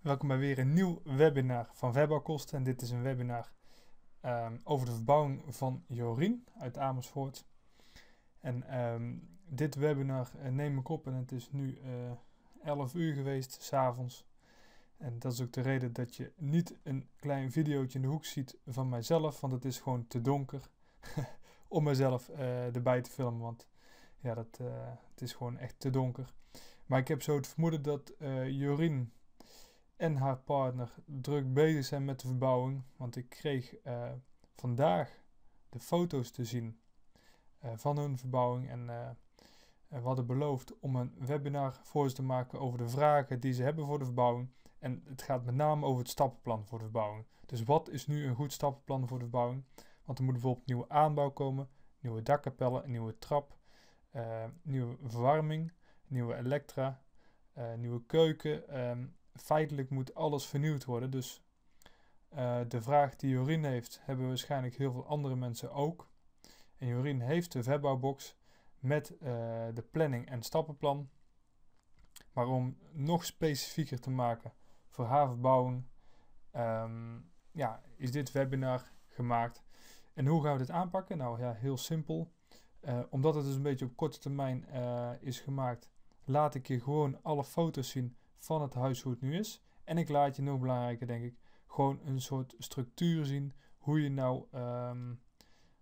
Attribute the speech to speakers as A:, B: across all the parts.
A: Welkom bij weer een nieuw webinar van Webouwkosten. En dit is een webinar um, over de verbouwing van Jorien uit Amersfoort. En um, dit webinar uh, neem ik op en het is nu uh, eh, 11 uur geweest, s'avonds. En dat is ook de reden dat je niet een klein videootje in de hoek ziet van mijzelf, want het is gewoon te donker om mezelf uh, erbij te filmen. Want ja, dat, het is gewoon echt te donker. Maar ik heb zo het vermoeden dat Jorien en haar partner druk bezig zijn met de verbouwing. Want ik kreeg uh, vandaag de foto's te zien uh, van hun verbouwing. En uh, we hadden beloofd om een webinar voor ze te maken over de vragen die ze hebben voor de verbouwing. En het gaat met name over het stappenplan voor de verbouwing. Dus wat is nu een goed stappenplan voor de verbouwing? Want er moet bijvoorbeeld nieuwe aanbouw komen, nieuwe dakkapellen, nieuwe trap, nieuwe verwarming, nieuwe elektra, nieuwe keuken. Um, feitelijk moet alles vernieuwd worden. Dus uh, de vraag die Jorien heeft, hebben waarschijnlijk heel veel andere mensen ook. En Jorien heeft de verbouwbox met uh, de planning en stappenplan. Maar om nog specifieker te maken voor haar verbouwing, um, ja, is dit webinar gemaakt. En hoe gaan we dit aanpakken? Nou ja, heel simpel. Uh, omdat het dus een beetje op korte termijn is gemaakt, laat ik je gewoon alle foto's zien van het huis hoe het nu is. En ik laat je nog belangrijker, denk ik, gewoon een soort structuur zien. Hoe je nou um,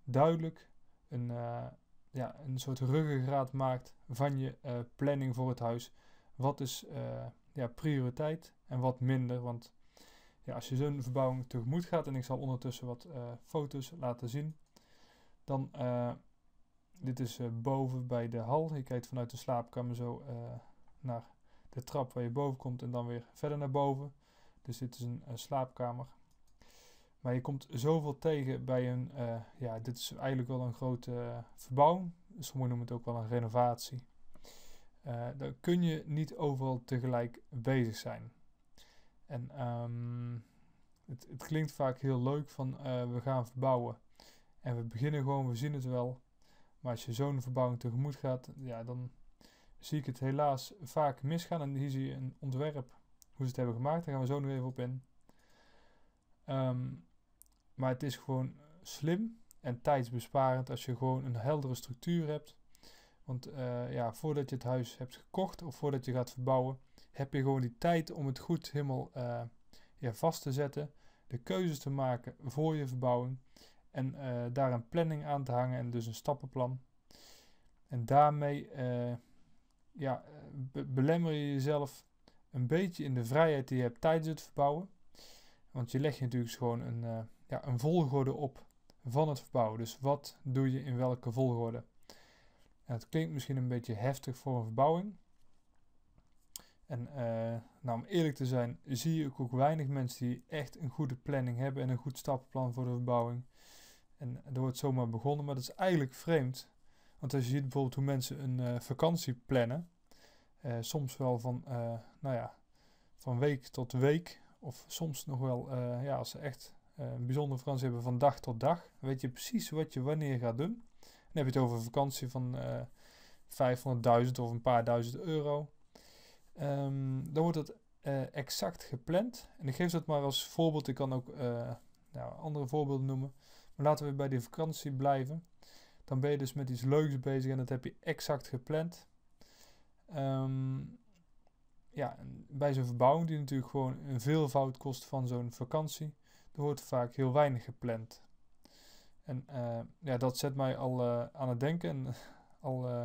A: duidelijk een, uh, ja, een soort ruggengraat maakt van je uh, planning voor het huis. Wat is uh, ja, prioriteit en wat minder. Want ja, als je zo'n verbouwing tegemoet gaat, en ik zal ondertussen wat foto's laten zien, dan dit is boven bij de hal. Je kijkt vanuit de slaapkamer zo naar de trap waar je boven komt en dan weer verder naar boven. Dus dit is een, slaapkamer. Maar je komt zoveel tegen bij een, uh, ja, dit is eigenlijk wel een grote uh, verbouwing. Sommigen noemen het ook wel een renovatie. Uh, dan kun je niet overal tegelijk bezig zijn. En um, het, het, klinkt vaak heel leuk van we gaan verbouwen. En we beginnen gewoon, we zien het wel. Maar als je zo'n verbouwing tegemoet gaat, ja, dan zie ik het helaas vaak misgaan. En hier zie je een ontwerp, hoe ze het hebben gemaakt. Daar gaan we zo nog even op in. Ehm, maar het is gewoon slim en tijdsbesparend als je gewoon een heldere structuur hebt. Want uh, ja, voordat je het huis hebt gekocht of voordat je gaat verbouwen, heb je gewoon die tijd om het goed helemaal uh, ja, vast te zetten. De keuzes te maken voor je verbouwing. En uh, daar een planning aan te hangen en dus een stappenplan. En daarmee ja, be belemmer je jezelf een beetje in de vrijheid die je hebt tijdens het verbouwen. Want je legt natuurlijk gewoon een, uh, ja, een volgorde op van het verbouwen. Dus wat doe je in welke volgorde? Het klinkt misschien een beetje heftig voor een verbouwing. En uh, nou, om eerlijk te zijn, zie ik ook weinig mensen die echt een goede planning hebben en een goed stappenplan voor de verbouwing. En er wordt zomaar begonnen, maar dat is eigenlijk vreemd. Want als je ziet bijvoorbeeld hoe mensen een uh, vakantie plannen, uh, soms wel van, uh, nou ja, van week tot week, of soms nog wel, ja, als ze echt een bijzondere vakantie hebben, van dag tot dag, weet je precies wat je wanneer gaat doen. Dan heb je het over een vakantie van 500.000 of een paar duizend euro. Um, dan wordt het exact gepland. En ik geef dat maar als voorbeeld. Ik kan ook nou, andere voorbeelden noemen. Maar laten we bij die vakantie blijven dan ben je dus met iets leuks bezig en dat heb je exact gepland. Um, ja, bij zo'n verbouwing die natuurlijk gewoon een veelvoud kost van zo'n vakantie, er wordt vaak heel weinig gepland. En uh, ja, dat zet mij al uh, aan het denken. En, al uh,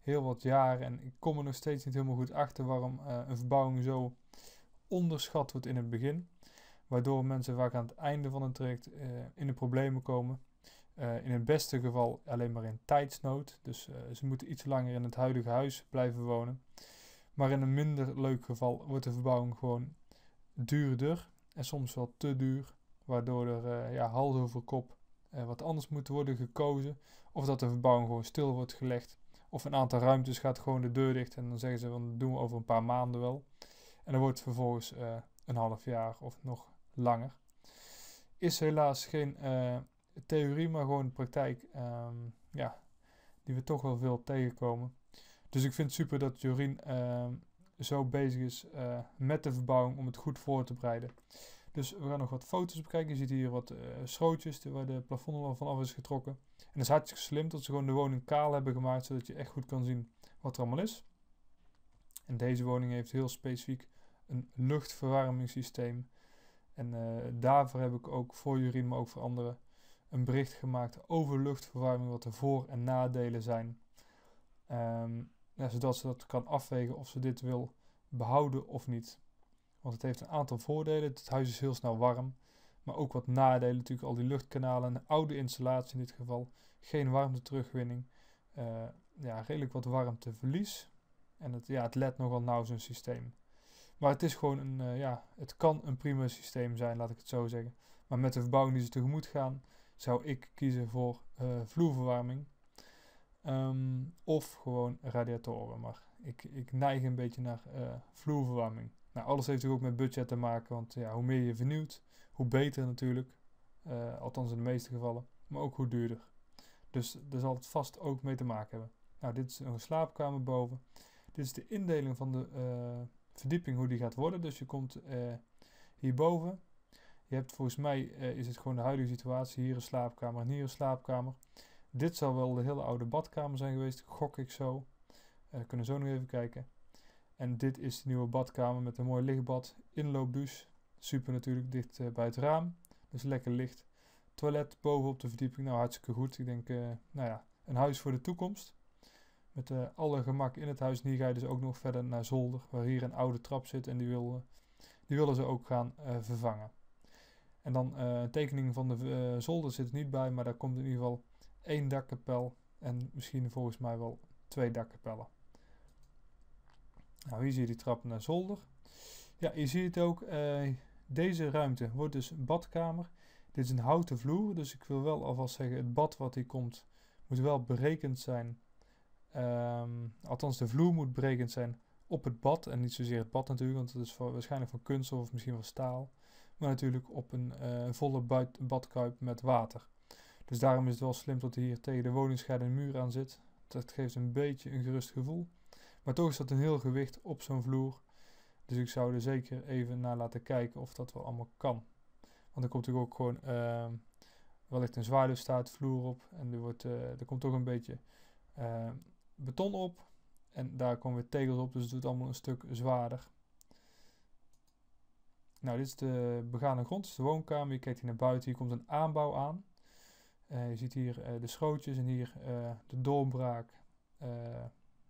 A: heel wat jaren. En ik kom er nog steeds niet helemaal goed achter waarom een verbouwing zo onderschat wordt in het begin. Waardoor mensen vaak aan het einde van het traject in de problemen komen. In het beste geval alleen maar in tijdsnood. Dus ze moeten iets langer in het huidige huis blijven wonen. Maar in een minder leuk geval wordt de verbouwing gewoon duurder. En soms wel te duur. Waardoor er ja, hals over kop uh, wat anders moet worden gekozen. Of dat de verbouwing gewoon stil wordt gelegd. Of een aantal ruimtes gaat gewoon de deur dicht en dan zeggen ze dat doen we over een paar maanden wel. En dan wordt vervolgens uh, een half jaar of nog langer. Is helaas geen uh, theorie, maar gewoon praktijk um, ja, die we toch wel veel tegenkomen. Dus ik vind het super dat Jorien uh, zo bezig is met de verbouwing om het goed voor te bereiden. Dus we gaan nog wat foto's bekijken. Je ziet hier wat uh, schrootjes waar de plafond al vanaf is getrokken. En het is hartstikke slim dat ze gewoon de woning kaal hebben gemaakt, zodat je echt goed kan zien wat er allemaal is. En deze woning heeft heel specifiek een luchtverwarmingssysteem. En uh, daarvoor heb ik ook voor Jurien, maar ook voor anderen, een bericht gemaakt over luchtverwarming, wat de voor- en nadelen zijn. Um, ja, zodat ze dat kan afwegen of ze dit wil behouden of niet. Want het heeft een aantal voordelen. Het huis is heel snel warm. Maar ook wat nadelen natuurlijk. Al die luchtkanalen. Een oude installatie in dit geval. Geen warmte terugwinning. Uh, ja, redelijk wat warmteverlies. En het, ja, het let nogal nauw zo'n systeem. Maar het is gewoon een, uh, ja, het kan een prima systeem zijn, laat ik het zo zeggen. Maar met de verbouwing die ze tegemoet gaan, zou ik kiezen voor uh, vloerverwarming. Um, of gewoon radiatoren. Maar ik, ik neig een beetje naar vloerverwarming. Nou, alles heeft natuurlijk ook met budget te maken, want ja, hoe meer je vernieuwt, hoe beter natuurlijk. Uh, althans in de meeste gevallen, maar ook hoe duurder. Dus daar zal het vast ook mee te maken hebben. Nou, dit is een slaapkamer boven. Dit is de indeling van de verdieping, hoe die gaat worden. Dus je komt hierboven. Je hebt volgens mij, is het gewoon de huidige situatie, hier een slaapkamer en hier een slaapkamer. Dit zal wel de hele oude badkamer zijn geweest, gok ik zo. we kunnen zo nog even kijken. En dit is de nieuwe badkamer met een mooi lichtbad, inloopdouche. Super natuurlijk, dicht uh, bij het raam. Dus lekker licht. Toilet boven op de verdieping, nou hartstikke goed. Ik denk, uh, nou ja, een huis voor de toekomst. Met uh, alle gemak in het huis. En hier ga je dus ook nog verder naar zolder, waar hier een oude trap zit. En die, die willen ze ook gaan vervangen. En dan een tekening van de zolder zit er niet bij, maar daar komt in ieder geval één dakkapel. En misschien volgens mij wel twee dakkapellen. Nou, hier zie je die trap naar zolder. Ja, je ziet het ook. Uh, deze ruimte wordt dus badkamer. Dit is een houten vloer, dus ik wil wel alvast zeggen, het bad wat hier komt, moet wel berekend zijn. Um, althans, de vloer moet berekend zijn op het bad. En niet zozeer het bad natuurlijk, want het is waarschijnlijk van kunststof of misschien van staal. Maar natuurlijk op een uh, volle badkuip met water. Dus daarom is het wel slim dat hij hier tegen de woningscheidende muur aan zit. Dat geeft een beetje een gerust gevoel. Maar toch is dat een heel gewicht op zo'n vloer. Dus ik zou er zeker even naar laten kijken of dat wel allemaal kan. Want er komt natuurlijk ook gewoon uh, wellicht een zwaarluchtvloer op. En er, wordt, uh, er komt ook een beetje uh, beton op. En daar komen weer tegels op, dus het doet allemaal een stuk zwaarder. Nou, dit is de begane grond, de woonkamer. Je kijkt hier naar buiten, hier komt een aanbouw aan. Uh, je ziet hier de schootjes en hier de doorbraak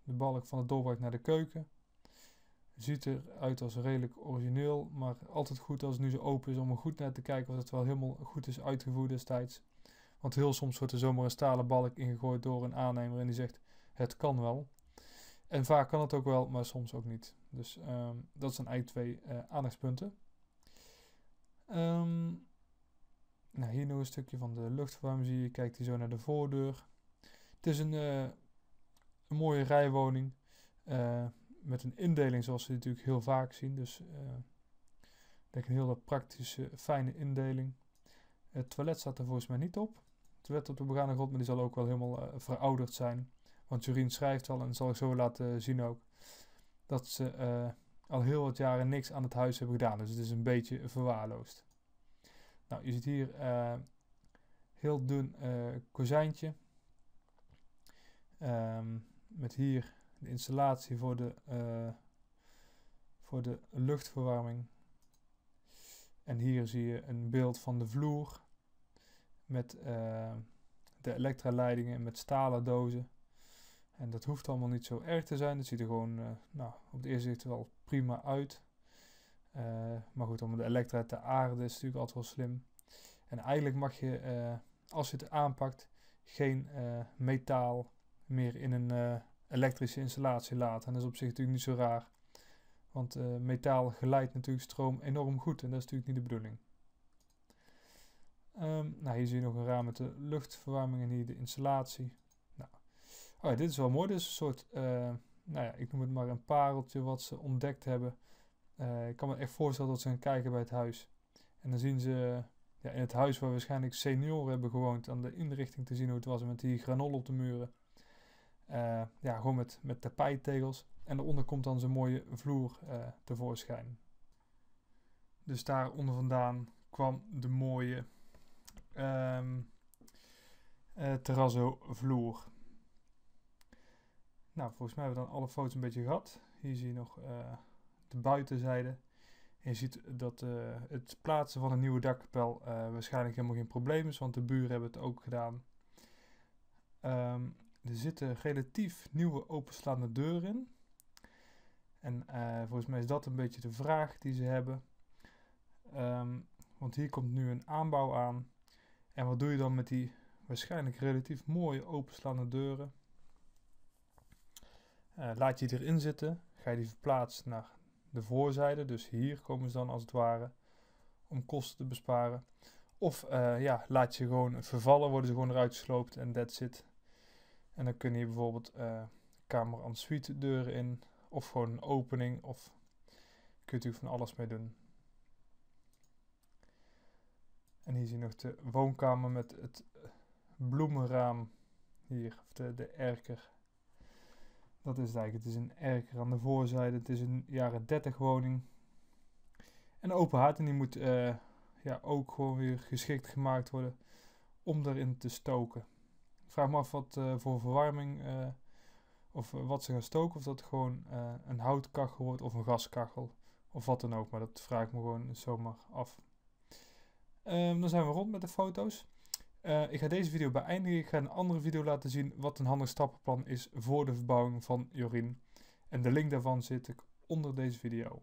A: de balk van de doorbraak naar de keuken. Ziet eruit als redelijk origineel, maar altijd goed als het nu zo open is om er goed naar te kijken of het wel helemaal goed is uitgevoerd destijds. Want heel soms wordt er zomaar een stalen balk ingegooid door een aannemer en die zegt het kan wel. En vaak kan het ook wel, maar soms ook niet. Dus um, dat zijn eigenlijk twee aandachtspunten. Um, nou, hier nog een stukje van de luchtverwarming zie je. Kijkt hier zo naar de voordeur. Het is een uh, een mooie rijwoning. Uh, met een indeling zoals we natuurlijk heel vaak zien. Dus uh, denk een hele praktische, fijne indeling. Het toilet staat er volgens mij niet op. Het toilet op de begane grond, maar die zal ook wel helemaal verouderd zijn. Want Jurien schrijft al, en zal ik zo laten zien ook, dat ze al heel wat jaren niks aan het huis hebben gedaan. Dus het is een beetje verwaarloosd. Nou, je ziet hier heel dun kozijntje. Um, met hier de installatie voor de, uh, voor de luchtverwarming. En hier zie je een beeld van de vloer met uh, de elektraleidingen met stalen dozen. En dat hoeft allemaal niet zo erg te zijn. Het ziet er gewoon uh, nou, op het eerste zicht wel prima uit. Uh, maar goed, om de elektra te aarden is natuurlijk altijd wel slim. En eigenlijk mag je, als je het aanpakt, geen metaal meer in een elektrische installatie laten. En dat is op zich natuurlijk niet zo raar. Want metaal geleidt natuurlijk stroom enorm goed en dat is natuurlijk niet de bedoeling. Um, nou, hier zie je nog een raam met de luchtverwarming en hier de installatie. Nou, oh dit is wel mooi. Dit is een soort, nou ja, ik noem het maar een pareltje wat ze ontdekt hebben. Uh, ik kan me echt voorstellen dat ze gaan kijken bij het huis. En dan zien ze ja, in het huis waar waarschijnlijk senioren hebben gewoond, aan de inrichting te zien hoe het was met die granol op de muren. Uh, ja, gewoon met, met tapijttegels. En daaronder komt dan zo'n mooie vloer uh, tevoorschijn. Dus daar onder vandaan kwam de mooie um, uh, terrazzo vloer. Nou, volgens mij hebben we dan alle foto's een beetje gehad. Hier zie je nog uh, de buitenzijde. En je ziet dat uh, het plaatsen van een nieuwe dakkapel waarschijnlijk helemaal geen probleem is, want de buren hebben het ook gedaan. Um, er zitten relatief nieuwe openslaande deuren in. En volgens mij is dat een beetje de vraag die ze hebben. Um, want hier komt nu een aanbouw aan. En wat doe je dan met die waarschijnlijk relatief mooie openslaande deuren? Uh, laat je die erin zitten, ga je die verplaatsen naar de voorzijde. Dus hier komen ze dan als het ware om kosten te besparen. Of uh, ja, laat je gewoon vervallen, worden ze gewoon eruit gesloopt en that's it. En dan kun je bijvoorbeeld uh, kamer en suite deuren in. Of gewoon een opening. Of kun je van alles mee doen. En hier zie je nog de woonkamer met het bloemenraam. Hier, of de, de erker. Dat is het eigenlijk. Het is een erker aan de voorzijde. Het is een jaren 30 woning. En open haard. En die moet uh, ja, ook gewoon weer geschikt gemaakt worden om erin te stoken vraag me af wat uh, voor verwarming uh, of wat ze gaan stoken. Of dat gewoon een houtkachel wordt of een gaskachel. Of wat dan ook. Maar dat vraag ik me gewoon zomaar af. Um, dan zijn we rond met de foto's. Ik ga deze video beëindigen. Ik ga een andere video laten zien wat een handig stappenplan is voor de verbouwing van Jorien. En de link daarvan zit ik onder deze video.